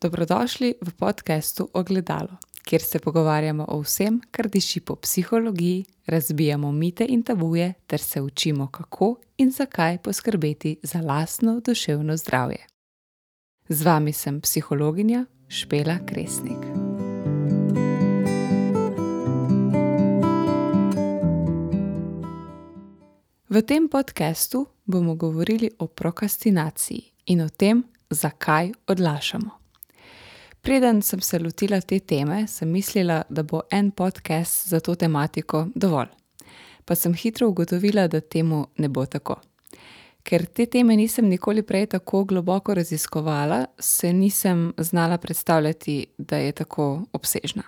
Dobrodošli v podkastu Ogledalo, kjer se pogovarjamo o vsem, kar diši po psihologiji, razbijamo mite in tabuje, ter se učimo, kako in zakaj poskrbeti za lastno duševno zdravje. Z vami sem psihologinja Špela Kresnik. V tem podkastu bomo govorili o prokrastinaciji in o tem, zakaj odlašamo. Preden sem se lotila te teme, sem mislila, da bo en podcast za to tematiko dovolj. Pa sem hitro ugotovila, da temu ne bo tako. Ker te teme nisem nikoli prej tako globoko raziskovala, se nisem znala predstavljati, da je tako obsežna.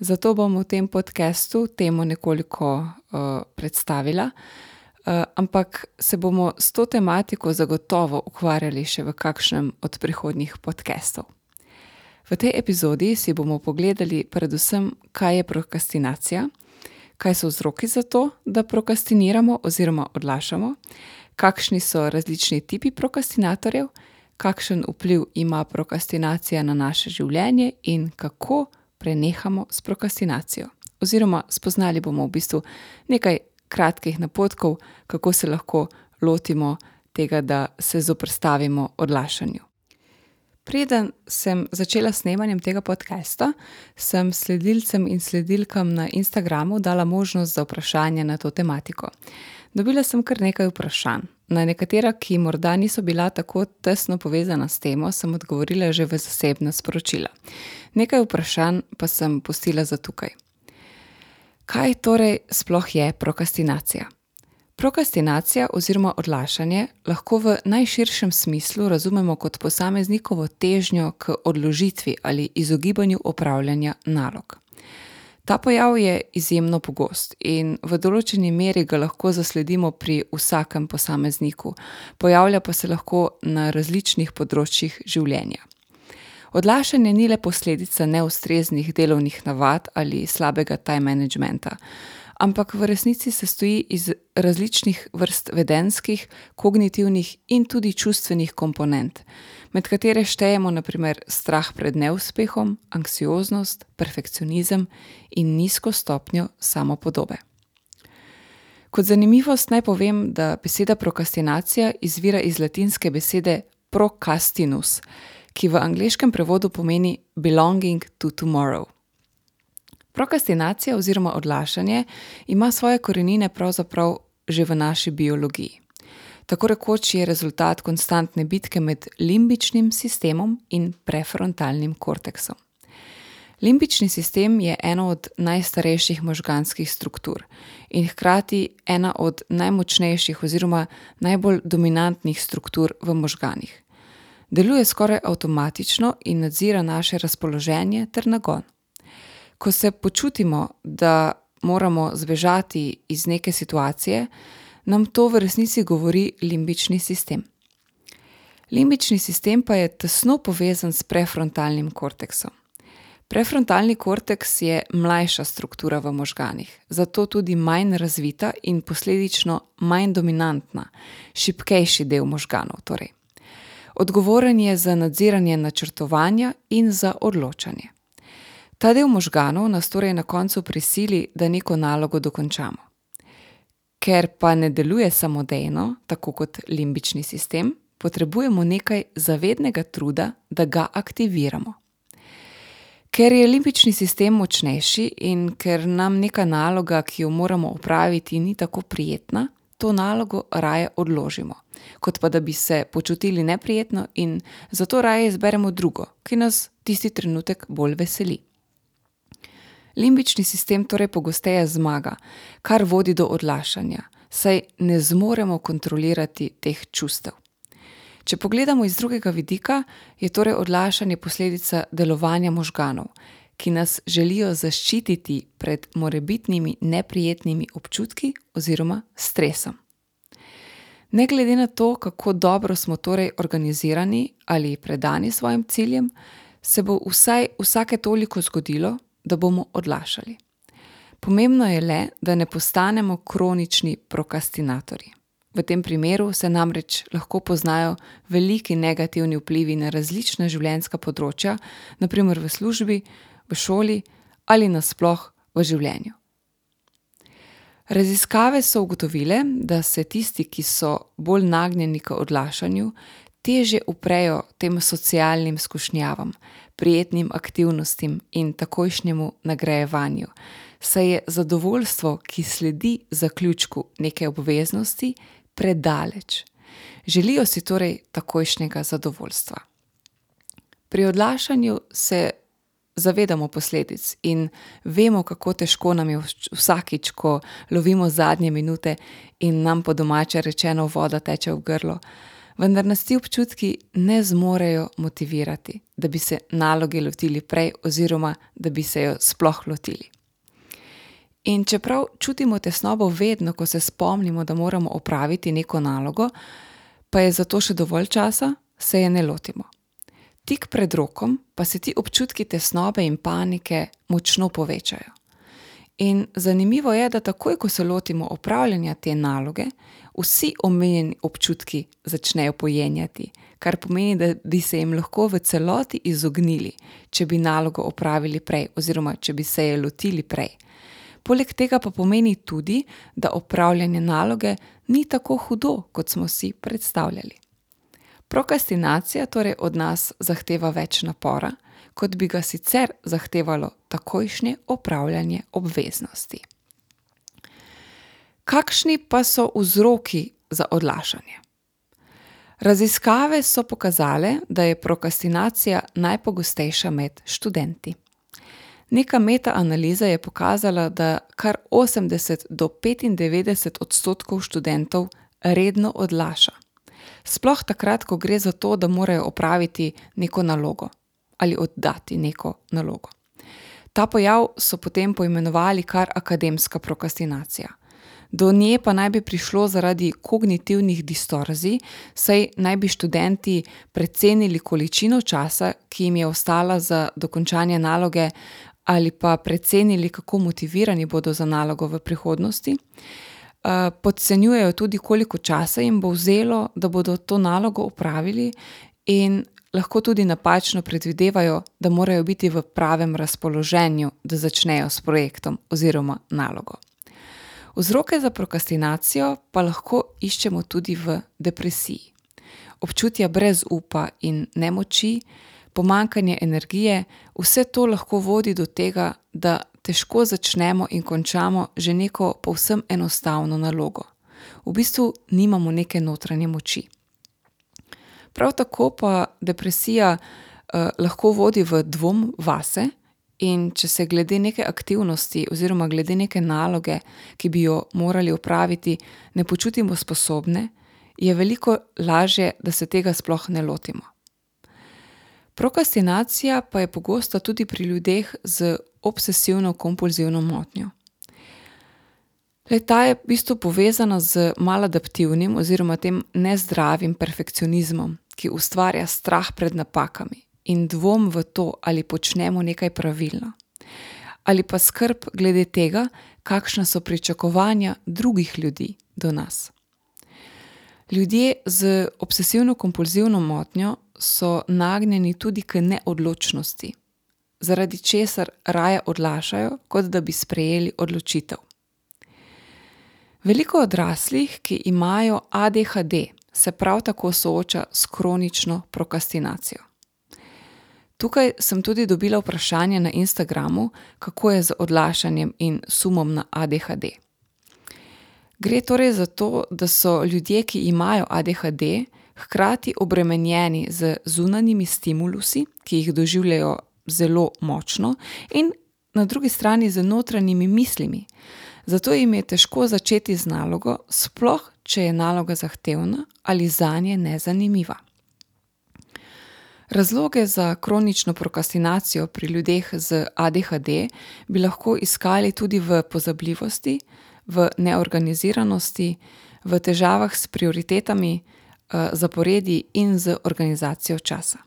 Zato bom v tem podkastu temo nekoliko uh, predstavila, uh, ampak se bomo s to tematiko zagotovo ukvarjali še v kakšnem od prihodnjih podkastov. V tej epizodi si bomo pogledali predvsem, kaj je prokrastinacija, kaj so vzroki za to, da prokrastiniramo oziroma odlašamo, kakšni so različni tipi prokrastinatorjev, kakšen vpliv ima prokrastinacija na naše življenje in kako prenehamo s prokrastinacijo. Oziroma, spoznali bomo v bistvu nekaj kratkih napotkov, kako se lahko lotimo tega, da se zoprstavimo odlašanju. Preden sem začela s snemanjem tega podcasta, sem sledilcem in sledilkam na Instagramu dala možnost za vprašanje na to tematiko. Dobila sem kar nekaj vprašanj. Na nekatera, ki morda niso bila tako tesno povezana s temo, sem odgovorila že v zasebna sporočila. Nekaj vprašanj pa sem pustila za tukaj. Kaj torej sploh je prokrastinacija? Prokrastinacija oziroma odlašanje lahko v najširšem smislu razumemo kot posameznikovo težnjo k odložitvi ali izogibanju opravljanja nalog. Ta pojav je izjemno pogost in v določeni meri ga lahko zasledimo pri vsakem posamezniku, pojavlja pa se lahko na različnih področjih življenja. Odlašanje ni le posledica neustreznih delovnih navad ali slabega time managementa ampak v resnici se stoji iz različnih vrst vedenskih, kognitivnih in tudi čustvenih komponent, med katere štejemo naprimer strah pred neuspehom, anksioznost, perfekcionizem in nizko stopnjo samopodobe. Kot zanimivost naj povem, da beseda prokrastinacija izvira iz latinske besede procrastinus, ki v angleškem prevodu pomeni belonging to tomorrow. Prokrastinacija oziroma odlašanje ima svoje korenine pravzaprav že v naši biologiji. Tako rekoč je rezultat konstantne bitke med limbičnim sistemom in prefrontalnim korteksom. Limbični sistem je ena od najstarejših možganskih struktur in hkrati ena od najmočnejših oziroma najbolj dominantnih struktur v možganih. Deluje skoraj avtomatično in nadzira naše razpoloženje ter nagon ko se počutimo, da moramo zbežati iz neke situacije, nam to v resnici govori limbični sistem. Limbični sistem pa je tesno povezan s prefrontalnim korteksom. Prefrontalni korteks je mlajša struktura v možganih, zato tudi manj razvita in posledično manj dominantna, šipkejši del možganov. Torej. Odgovoren je za nadziranje načrtovanja in za odločanje. Ta del možganov nas torej na koncu prisili, da neko nalogo dokončamo. Ker pa ne deluje samodejno, tako kot limbični sistem, potrebujemo nekaj zavednega truda, da ga aktiviramo. Ker je limbični sistem močnejši in ker nam neka naloga, ki jo moramo opraviti, ni tako prijetna, to nalogo raje odložimo, kot pa da bi se počutili neprijetno in zato raje izberemo drugo, ki nas tisti trenutek bolj veseli. Limbični sistem torej pogosteje zmaga, kar vodi do odlašanja, saj ne zmoremo kontrolirati teh čustev. Če pogledamo iz drugega vidika, je torej odlašanje posledica delovanja možganov, ki nas želijo zaščititi pred morebitnimi neprijetnimi občutki oziroma stresom. Ne glede na to, kako dobro smo torej organizirani ali predani svojim ciljem, se bo vsaj vsake toliko zgodilo, da bomo odlašali. Pomembno je le, da ne postanemo kronični prokrastinatorji. V tem primeru se namreč lahko poznajo veliki negativni vplivi na različna življenjska področja, naprimer v službi, v šoli ali nasploh v življenju. Raziskave so ugotovile, da se tisti, ki so bolj nagnjeni k odlašanju, težje uprejo tem socialnim skušnjavam, prijetnim aktivnostim in takojšnjemu nagrajevanju, saj je zadovoljstvo, ki sledi zaključku neke obveznosti, predaleč. Želijo si torej takojšnjega zadovoljstva. Pri odlašanju se zavedamo posledic in vemo, kako težko nam je vsakič, ko lovimo zadnje minute in nam po domače rečeno voda teče v grlo. Vendar nas ti občutki ne zmorejo motivirati, da bi se naloge lotili prej, oziroma da bi se jo sploh lotili. In čeprav čutimo tesnobo vedno, ko se spomnimo, da moramo opraviti neko nalogo, pa je za to še dovolj časa, se je ne lotimo. Tik pred rokom pa se ti občutki tesnobe in panike močno povečajo. In zanimivo je, da takoj, ko se lotimo opravljanja te naloge, vsi omenjeni občutki začnejo pojenjati, kar pomeni, da bi se jim lahko v celoti izognili, če bi nalogo opravili prej, oziroma če bi se je lotili prej. Poleg tega pa pomeni tudi, da opravljanje naloge ni tako hudo, kot smo si predstavljali. Prokrastinacija torej od nas zahteva več napora, kot bi ga sicer zahtevalo takojšnje opravljanje obveznosti. Kakšni pa so vzroki za odlašanje? Raziskave so pokazale, da je prokrastinacija najpogostejša med študenti. Neka metaanaliza je pokazala, da kar osemdeset do petindevetdeset odstotkov študentov redno odlaša. Sploh takrat, ko gre za to, da morajo opraviti neko nalogo ali oddati neko nalogo. Ta pojav so potem poimenovali kar akademska prokrastinacija. Do nje pa naj bi prišlo zaradi kognitivnih distorzij, saj naj bi študenti precenili količino časa, ki jim je ostala za dokončanje naloge, ali pa precenili, kako motivirani bodo za nalogo v prihodnosti. podcenjujejo tudi, koliko časa jim bo vzelo, da bodo to nalogo opravili, in lahko tudi napačno predvidevajo, da morajo biti v pravem razpoloženju, da začnejo s projektom oziroma nalogo. Vzroke za prokrastinacijo pa lahko iščemo tudi v depresiji. Občutja brezupa in nemoči, pomanjkanje energije, vse to lahko vodi do tega, da težko začnemo in končamo že neko povsem enostavno nalogo. V bistvu nimamo neke notranje moči. Prav tako pa depresija, lahko vodi v dvom vase, in če se glede neke aktivnosti oziroma glede neke naloge, ki bi jo morali opraviti, ne počutimo sposobne, je veliko lažje, da se tega sploh ne lotimo. Prokrastinacija pa je pogosta tudi pri ljudeh z obsesivno-kompulzivno motnjo. Le-ta je v bistvu povezana z maladaptivnim oziroma tem nezdravim perfekcionizmom, ki ustvarja strah pred napakami in dvom v to, ali počnemo nekaj pravilno. Ali pa skrb glede tega, kakšna so pričakovanja drugih ljudi do nas. Ljudje z obsesivno-kompulzivno motnjo so nagnjeni tudi k neodločnosti, zaradi česar raje odlašajo, kot da bi sprejeli odločitev. Veliko odraslih, ki imajo ADHD, se prav tako sooča s kronično prokrastinacijo. Tukaj sem tudi dobila vprašanje na Instagramu, kako je z odlašanjem in sumom na ADHD. Gre torej za to, da so ljudje, ki imajo ADHD, hkrati obremenjeni z zunanjimi stimulusi, ki jih doživljajo zelo močno, in na drugi strani z notranjimi mislimi. Zato jim je težko začeti z nalogo, sploh če je naloga zahtevna ali zanje nezanimiva. Razloge za kronično prokrastinacijo pri ljudeh z ADHD bi lahko iskali tudi v pozabljivosti, v neorganiziranosti, v težavah s prioritetami, zaporedi in z organizacijo časa.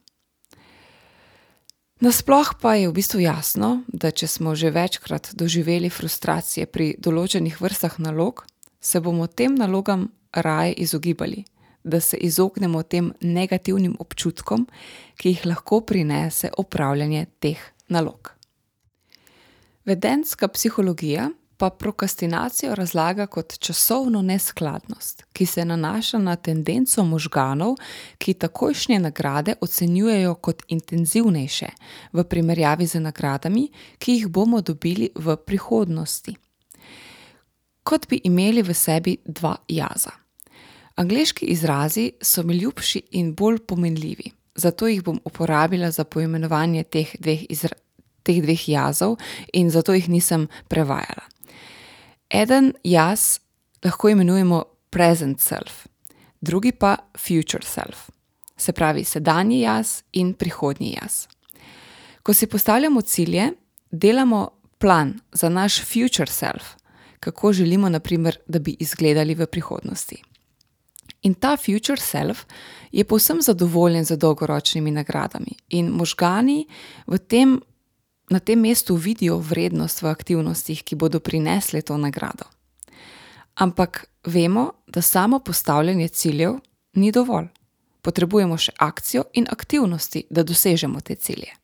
Nasploh pa je v bistvu jasno, da če smo že večkrat doživeli frustracije pri določenih vrstah nalog, se bomo tem nalogam raje izogibali, da se izognemo tem negativnim občutkom, ki jih lahko prinese opravljanje teh nalog. Vedenska psihologija pa prokrastinacijo razlaga kot časovno neskladnost, ki se nanaša na tendenco možganov, ki takojšnje nagrade ocenjujejo kot intenzivnejše v primerjavi z nagradami, ki jih bomo dobili v prihodnosti. Kot bi imeli v sebi dva jaza. Angliški izrazi so mi ljubši in bolj pomenljivi, zato jih bom uporabila za poimenovanje teh dveh, teh dveh jazov in zato jih nisem prevajala. Eden jaz lahko imenujemo present self, drugi pa future self, se pravi sedanji jaz in prihodnji jaz. Ko si postavljamo cilje, delamo plan za naš future self, kako želimo, naprimer, da bi izgledali v prihodnosti. In ta future self je povsem zadovoljen z dolgoročnimi nagradami, in možgani v tem na tem mestu vidijo vrednost v aktivnostih, ki bodo prinesle to nagrado. Ampak vemo, da samo postavljanje ciljev ni dovolj. Potrebujemo še akcijo in aktivnosti, da dosežemo te cilje.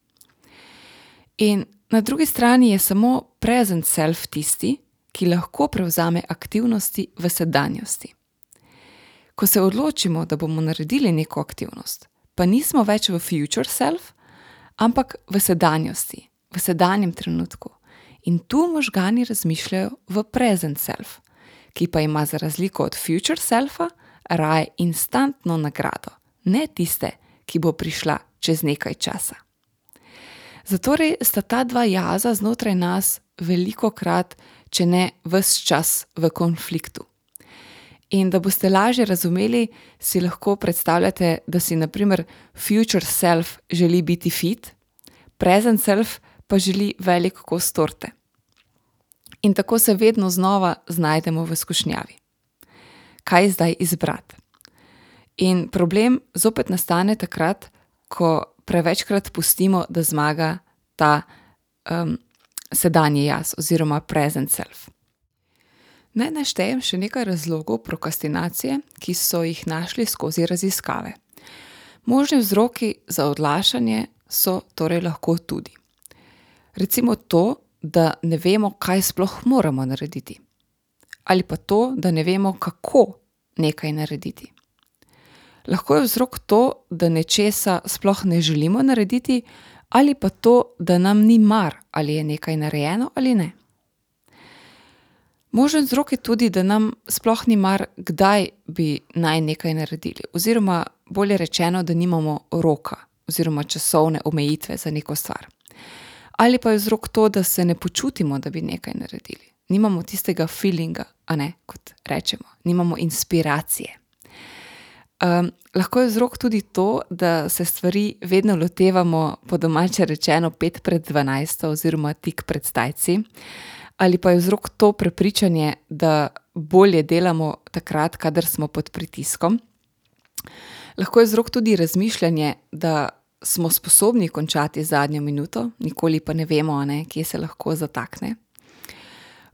In na drugi strani je samo present self tisti, ki lahko prevzame aktivnosti v sedanjosti. Ko se odločimo, da bomo naredili neko aktivnost, pa nismo več v future self, ampak v sedanjosti v sedanjem trenutku. In tu možgani razmišljajo v present self, ki pa ima za razliko od future selfa raje instantno nagrado, ne tiste, ki bo prišla čez nekaj časa. Zato sta ta dva jaza znotraj nas veliko krat, če ne vse čas, v konfliktu. In da boste lažje razumeli, si lahko predstavljate, da si, naprimer, future self želi biti fit, present self pa želi velik kos torte. In tako se vedno znova znajdemo v skušnjavi. Kaj zdaj izbrati? In problem zopet nastane takrat, ko prevečkrat pustimo, da zmaga ta um, sedanji jaz oziroma present self. Naj naštejem še nekaj razlogov prokrastinacije, ki so jih našli skozi raziskave. Možni vzroki za odlašanje so torej lahko tudi Recimo to, da ne vemo, kaj sploh moramo narediti. Ali pa to, da ne vemo, kako nekaj narediti. Lahko je vzrok to, da nečesa sploh ne želimo narediti, ali pa to, da nam ni mar, ali je nekaj narejeno ali ne. Možen vzrok je tudi, da nam sploh ni mar, kdaj bi naj nekaj naredili, oziroma bolje rečeno, da nimamo roka oziroma časovne omejitve za neko stvar ali pa je vzrok to, da se ne počutimo, da bi nekaj naredili. Nimamo tistega feelinga, a ne kot rečemo, nimamo inspiracije. Um, lahko je vzrok tudi to, da se stvari vedno lotevamo, po domače rečeno, pet pred dvanajsto, oziroma tik pred stajci, ali pa je vzrok to prepričanje, da bolje delamo takrat, kadar smo pod pritiskom. Lahko je vzrok tudi razmišljanje, da smo sposobni končati zadnjo minuto, nikoli pa ne vemo, ne, kje se lahko zatakne.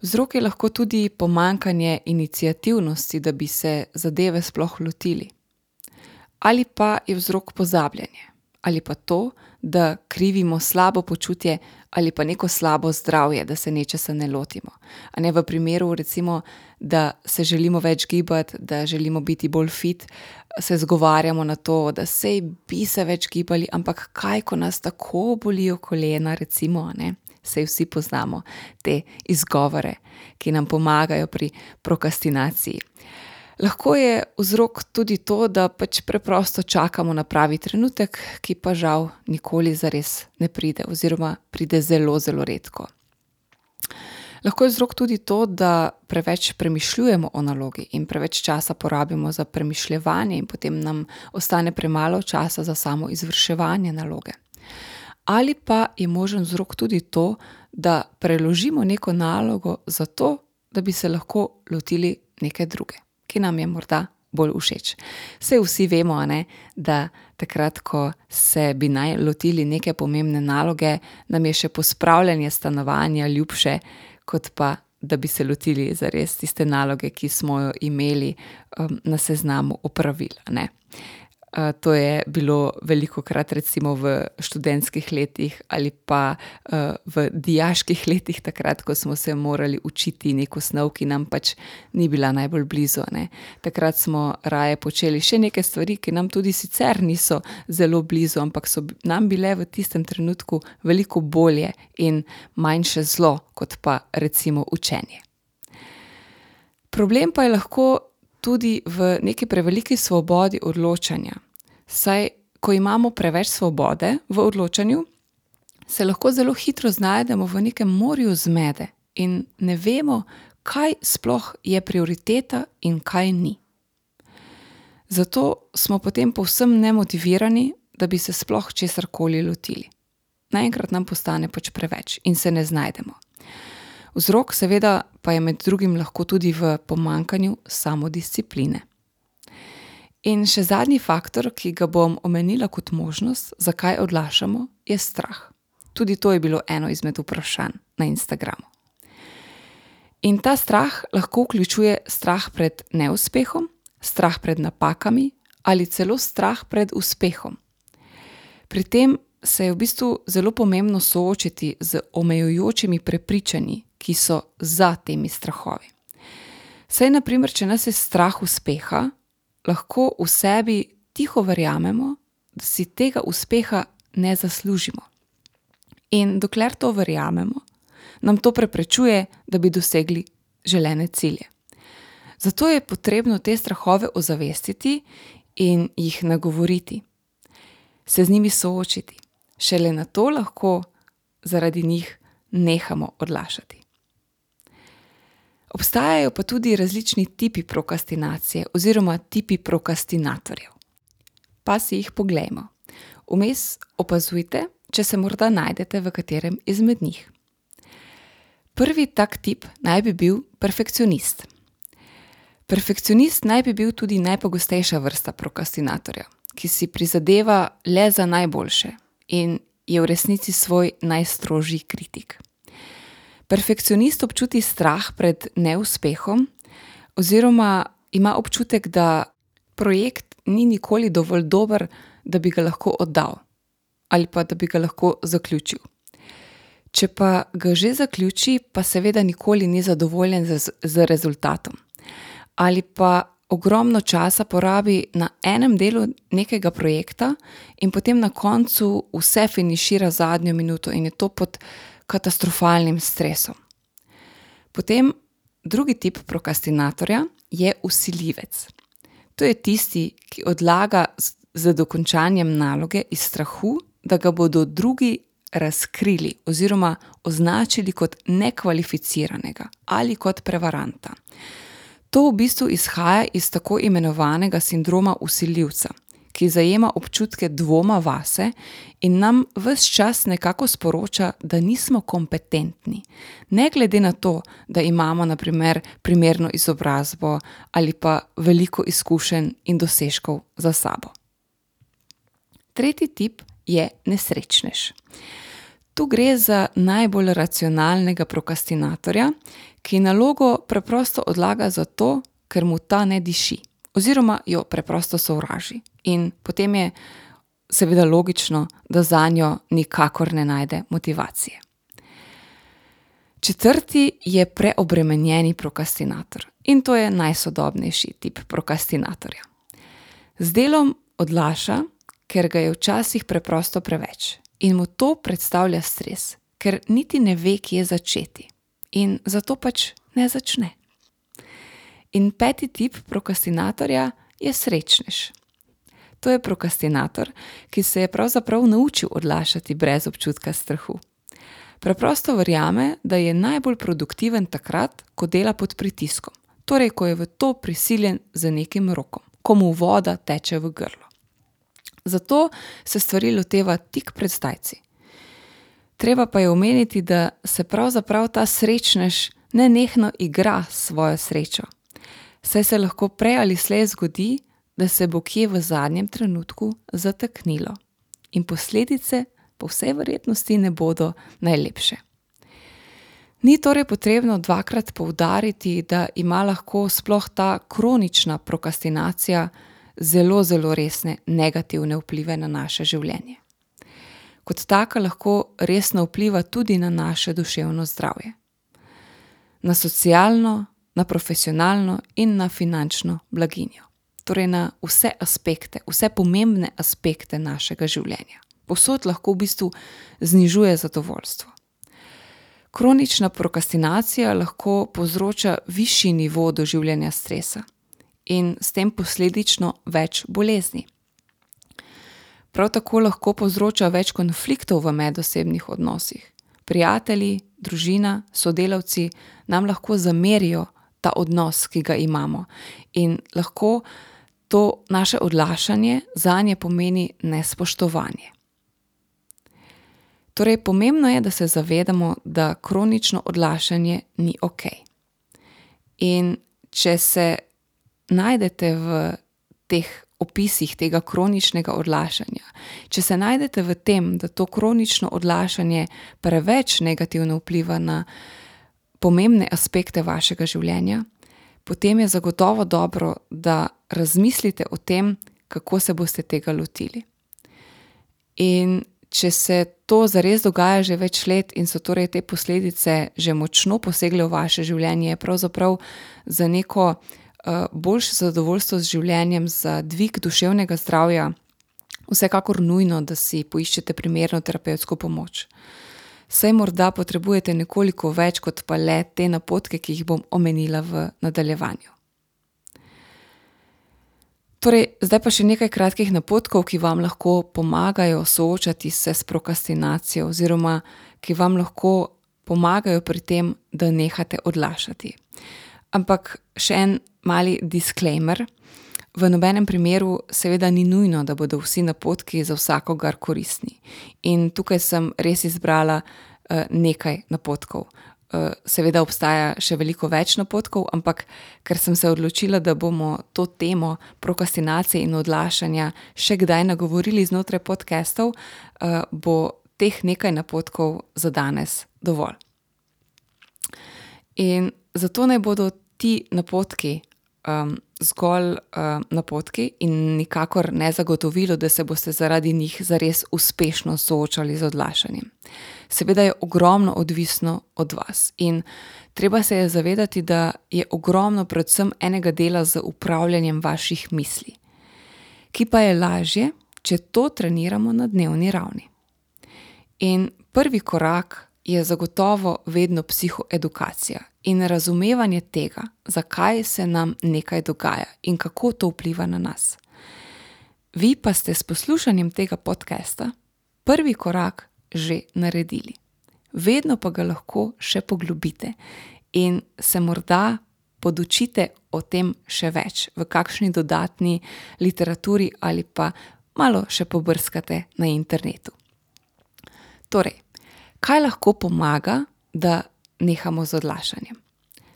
Vzrok je lahko tudi pomankanje inicijativnosti, da bi se zadeve sploh lotili. Ali pa je vzrok pozabljanje, ali pa to, da krivimo slabo počutje ali pa neko slabo zdravje, da se nečesa ne lotimo. A ne v primeru, recimo, da se želimo več gibati, da želimo biti bolj fit, se zgovarjamo na to, da se bi se več gibali, ampak kaj, ko nas tako bolijo kolena, recimo, ne. Sej vsi poznamo te izgovore, ki nam pomagajo pri prokrastinaciji. Lahko je vzrok tudi to, da pač preprosto čakamo na pravi trenutek, ki pa žal nikoli zares ne pride, oziroma pride zelo, zelo redko. Lahko je vzrok tudi to, da preveč premišljujemo o nalogi in preveč časa porabimo za premišljevanje, in potem nam ostane premalo časa za samo izvrševanje naloge. Ali pa je možen vzrok tudi to, da preložimo neko nalogo zato, da bi se lahko lotili neke druge ki nam je morda bolj všeč. Vse vsi vemo, ne, da takrat, ko se bi naj lotili neke pomembne naloge, nam je še pospravljanje stanovanja ljubše, kot pa da bi se lotili za res tiste naloge, ki smo jo imeli um, na seznamu opravila. Ne? Uh, to je bilo veliko krat, recimo v študentskih letih ali pa uh, v dijaških letih, takrat, ko smo se morali učiti neko snov, ki nam pač ni bila najbolj blizu. Ne. Takrat smo raje počeli še neke stvari, ki nam tudi sicer niso zelo blizu, ampak so nam bile v tistem trenutku veliko bolje in manjše zlo, kot pa recimo učenje. Problem pa je lahko tudi v neki preveliki svobodi odločanja. Saj, ko imamo preveč svobode v odločanju, se lahko zelo hitro znajdemo v nekem morju zmede in ne vemo, kaj sploh je prioriteta in kaj ni. Zato smo potem povsem nemotivirani, da bi se sploh česar koli lotili. Naenkrat nam postane pač preveč in se ne znajdemo. Vzrok, seveda, pa je med drugim lahko tudi v pomankanju samodiscipline. In še zadnji faktor, ki ga bom omenila kot možnost, zakaj odlašamo, je strah. Tudi to je bilo eno izmed vprašanj na Instagramu. In ta strah lahko vključuje strah pred neuspehom, strah pred napakami ali celo strah pred uspehom. Pri tem se je v bistvu zelo pomembno soočiti z omejujočimi prepričanji, ki so za temi strahovi. Sej, naprimer, če nas je strah uspeha, lahko v sebi tiho verjamemo, da si tega uspeha ne zaslužimo. In dokler to verjamemo, nam to preprečuje, da bi dosegli želene cilje. Zato je potrebno te strahove ozavestiti in jih nagovoriti, se z njimi soočiti. Šele na to lahko zaradi njih nehamo odlašati. Obstajajo pa tudi različni tipi prokrastinacije oziroma tipi prokrastinatorjev. Pa si jih poglejmo. Vmes opazujte, če se morda najdete v katerem izmed njih. Prvi tak tip naj bi bil perfekcionist. Perfekcionist naj bi bil tudi najpogostejša vrsta prokrastinatorja, ki si prizadeva le za najboljše in je v resnici svoj najstrožji kritik. Perfekcionist občuti strah pred neuspehom, oziroma ima občutek, da projekt ni nikoli dovolj dober, da bi ga lahko oddal ali pa da bi ga lahko zaključil. Če pa ga že zaključi, pa seveda nikoli ni zadovoljen z, z rezultatom. Ali pa ogromno časa porabi na enem delu nekega projekta, in potem na koncu vse finišira zadnjo minuto, in je to pod katastrofalnim stresom. Potem drugi tip prokrastinatorja je usiljivec. To je tisti, ki odlaga z, dokončanjem naloge iz strahu, da ga bodo drugi razkrili oziroma označili kot nekvalificiranega ali kot prevaranta. To v bistvu izhaja iz tako imenovanega sindroma usiljivca, ki zajema občutke dvoma vase in nam vse čas nekako sporoča, da nismo kompetentni, ne glede na to, da imamo naprimer primerno izobrazbo ali pa veliko izkušenj in dosežkov za sabo. Tretji tip je nesrečnež. Tu gre za najbolj racionalnega prokrastinatorja, ki nalogo preprosto odlaga zato, ker mu ta ne diši, oziroma jo preprosto sovraži. In potem je seveda logično, da za njo nikakor ne najde motivacije. Četrti je preobremenjeni prokrastinator in to je najsodobnejši tip prokrastinatorja. Z delom odlaša, ker ga je včasih preprosto preveč in mu to predstavlja stres, ker niti ne ve, kje začeti in zato pač ne začne. In peti tip prokrastinatorja je srečnež. To je prokrastinator, ki se je pravzaprav naučil odlašati brez občutka strahu. Preprosto verjame, da je najbolj produktiven takrat, ko dela pod pritiskom, torej ko je v to prisiljen z nekim rokom, ko mu voda teče v grlo. Zato se stvari loteva tik pred zdajci. Treba pa je omeniti, da se pravzaprav ta srečnež ne nehno igra svojo srečo. Saj se lahko prej ali slej zgodi, da se bo kje v zadnjem trenutku zataknilo in posledice po vsej verjetnosti ne bodo najlepše. Ni torej potrebno dvakrat poudariti, da ima lahko sploh ta kronična prokrastinacija zelo, zelo resne negativne vplive na naše življenje. Kot taka lahko resno vpliva tudi na naše duševno zdravje, na socialno, na profesionalno in na finančno blaginjo. Torej, na vse aspekte, vse pomembne aspekte našega življenja. Posod lahko v bistvu znižuje zadovoljstvo. Kronična prokrastinacija lahko povzroča višji nivo doživljanja stresa in s tem posledično več bolezni. Prav tako lahko povzroča več konfliktov v medosebnih odnosih. Prijatelji, družina, sodelavci nam lahko zamerijo ta odnos, ki ga imamo, in lahko to naše odlašanje za nje pomeni nespoštovanje. Torej, pomembno je, da se zavedamo, da kronično odlašanje ni ok. In če se najdete v teh opisih tega kroničnega odlašanja, če se najdete v tem, da to kronično odlašanje preveč negativno vpliva na pomembne aspekte vašega življenja, potem je zagotovo dobro, da razmislite o tem, kako se boste tega lotili. In če se to zares dogaja že več let in so torej te posledice že močno posegle v vaše življenje, je pravzaprav za neko uh, boljše zadovoljstvo z življenjem, za dvig duševnega zdravja, vsekakor nujno, da si poiščete primerno terapevtsko pomoč. Saj morda potrebujete nekoliko več kot pa le te napotke, ki jih bom omenila v nadaljevanju. Torej, zdaj pa še nekaj kratkih napotkov, ki vam lahko pomagajo soočati se s prokrastinacijo, oziroma ki vam lahko pomagajo pri tem, da nehate odlašati. Ampak še en mali disclaimer. V nobenem primeru, seveda, ni nujno, da bodo vsi napotki za vsakogar koristni. In tukaj sem res izbrala uh, nekaj napotkov. Eh, seveda obstaja še veliko več napotkov, ampak ker sem se odločila, da bomo to temo prokrastinacije in odlašanja še kdaj nagovorili znotraj podcastov, eh, bo teh nekaj napotkov za danes dovolj. In zato naj bodo ti napotki um, zgolj um, napotki in nikakor ne zagotovilo, da se boste zaradi njih zares uspešno soočali z odlašanjem. Seveda je ogromno odvisno od vas in treba se je zavedati, da je ogromno predvsem enega dela z upravljanjem vaših misli, ki pa je lažje, če to treniramo na dnevni ravni. In prvi korak je zagotovo vedno psihoedukacija in razumevanje tega, zakaj se nam nekaj dogaja in kako to vpliva na nas. Vi pa ste s poslušanjem tega podcasta prvi korak že naredili. Vedno pa ga lahko še poglobite in se morda podučite o tem še več v kakšni dodatni literaturi ali pa malo še pobrskate na internetu. Torej, kaj lahko pomaga, da nehamo z odlašanjem?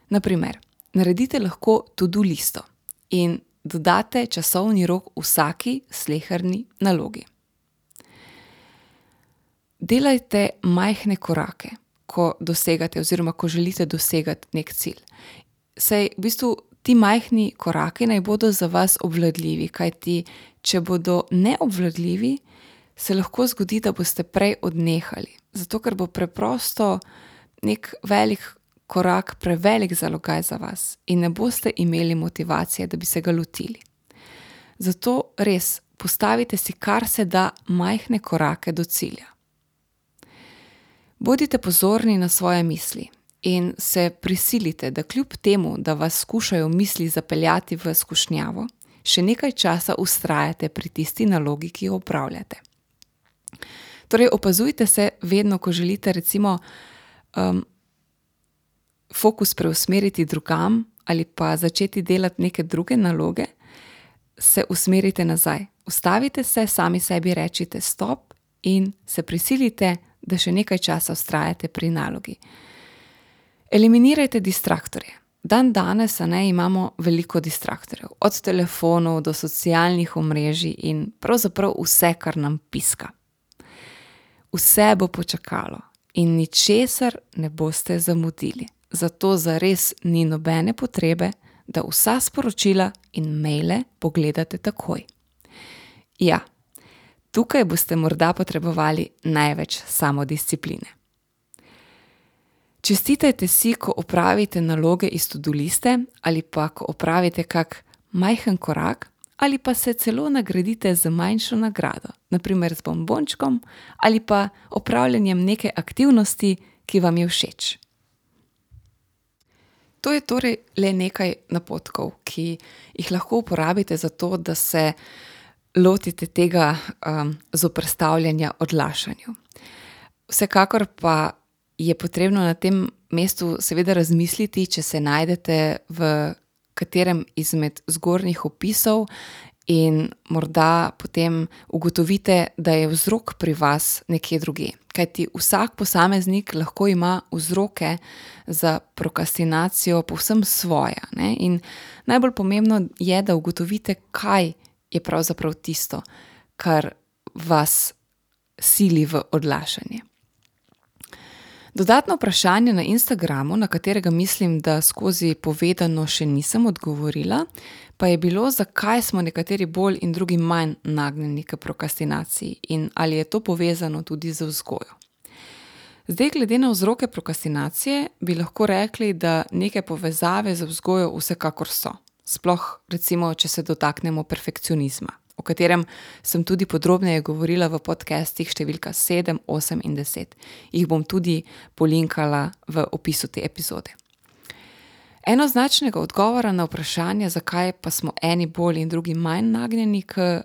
Naprimer, naredite lahko tudi listo in dodate časovni rok vsaki sleherni nalogi. Delajte majhne korake, ko dosegate, oziroma ko želite dosegati nek cilj. Sej v bistvu ti majhni koraki naj bodo za vas obvladljivi, kajti če bodo neobvladljivi, se lahko zgodi, da boste prej odnehali. Zato, ker bo preprosto nek velik korak prevelik zalogaj za vas in ne boste imeli motivacije, da bi se ga lotili. Zato res postavite si kar se da majhne korake do cilja. Bodite pozorni na svoje misli in se prisilite, da kljub temu, da vas skušajo misli zapeljati v skušnjavo, še nekaj časa ustrajate pri tisti nalogi, ki jo upravljate. Torej, opazujte se vedno, ko želite, recimo, um, fokus preusmeriti drugam ali pa začeti delati neke druge naloge, se usmerite nazaj. Ustavite se, sami sebi rečite stop in se prisilite, da še nekaj časa ustrajate pri nalogi. Eliminirajte distraktorje. Dan danes ne, imamo veliko distraktorjev, od telefonov do socialnih omrežij in pravzaprav vse, kar nam piska. Vse bo počakalo in ničesar ne boste zamudili. Zato zares ni nobene potrebe, da vsa sporočila in maile pogledate takoj. Ja, tukaj boste morda potrebovali največ samodiscipline. Čestitajte si, ko opravite naloge iz tuduliste ali pa ko opravite kak majhen korak ali pa se celo nagradite z manjšo nagrado, naprimer z bombončkom ali pa opravljanjem neke aktivnosti, ki vam je všeč. To je torej le nekaj napotkov, ki jih lahko uporabite za to, da se lotite tega um, zoprstavljanja odlašanju. Vsekakor pa je potrebno na tem mestu seveda razmisliti, če se najdete v katerem izmed zgornjih opisov in morda potem ugotovite, da je vzrok pri vas nekje druge. Kajti vsak posameznik lahko ima vzroke za prokrastinacijo povsem svoje. Ne? In najbolj pomembno je, da ugotovite, kaj je pravzaprav tisto, kar vas sili v odlašanje. Dodatno vprašanje na Instagramu, na katerega mislim, da skozi povedano še nisem odgovorila, pa je bilo, zakaj smo nekateri bolj in drugi manj nagnjeni k prokrastinaciji in ali je to povezano tudi z vzgojo. Zdaj, glede na vzroke prokrastinacije, bi lahko rekli, da neke povezave z vzgojo vsekakor so. Sploh, recimo, če se dotaknemo perfekcionizma o katerem sem tudi podrobneje govorila v podcastih številka 7, 8 in 10. Jih bom tudi polinkala v opisu te epizode. Enoznačnega odgovora na vprašanje, zakaj pa smo eni bolj in drugi manj nagnjeni k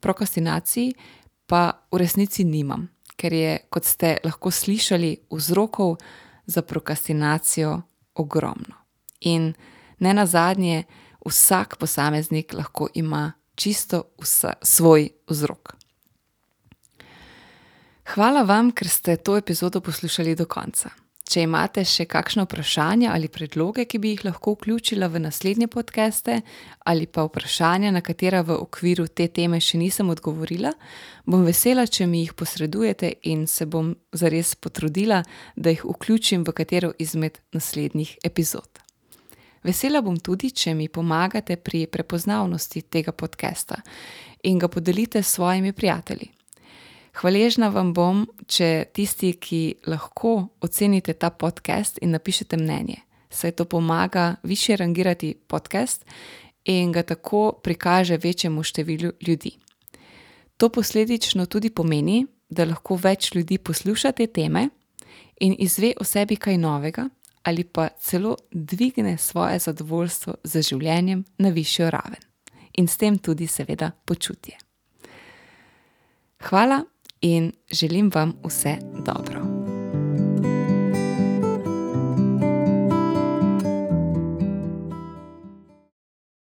prokrastinaciji, pa v resnici nimam, ker je, kot ste lahko slišali, vzrokov za prokrastinacijo ogromno. In ne na zadnje, vsak posameznik lahko ima čisto vsa, svoj vzrok. Hvala vam, ker ste to epizodo poslušali do konca. Če imate še kakšno vprašanje ali predloge, ki bi jih lahko vključila v naslednje podcaste, ali pa vprašanja, na katera v okviru te teme še nisem odgovorila, bom vesela, če mi jih posredujete in se bom zares potrudila, da jih vključim v katero izmed naslednjih epizod. Vesela bom tudi, če mi pomagate pri prepoznavnosti tega podcasta in ga podelite s svojimi prijatelji. Hvaležna vam bom, če tisti, ki lahko ocenite ta podcast in napišete mnenje, saj to pomaga više rangirati podcast in ga tako prikaže večjemu številu ljudi. To posledično tudi pomeni, da lahko več ljudi posluša te teme in izve o sebi kaj novega ali pa celo dvigne svoje zadovoljstvo z življenjem na višjo raven in s tem tudi, seveda, počutje. Hvala in želim vam vse dobro.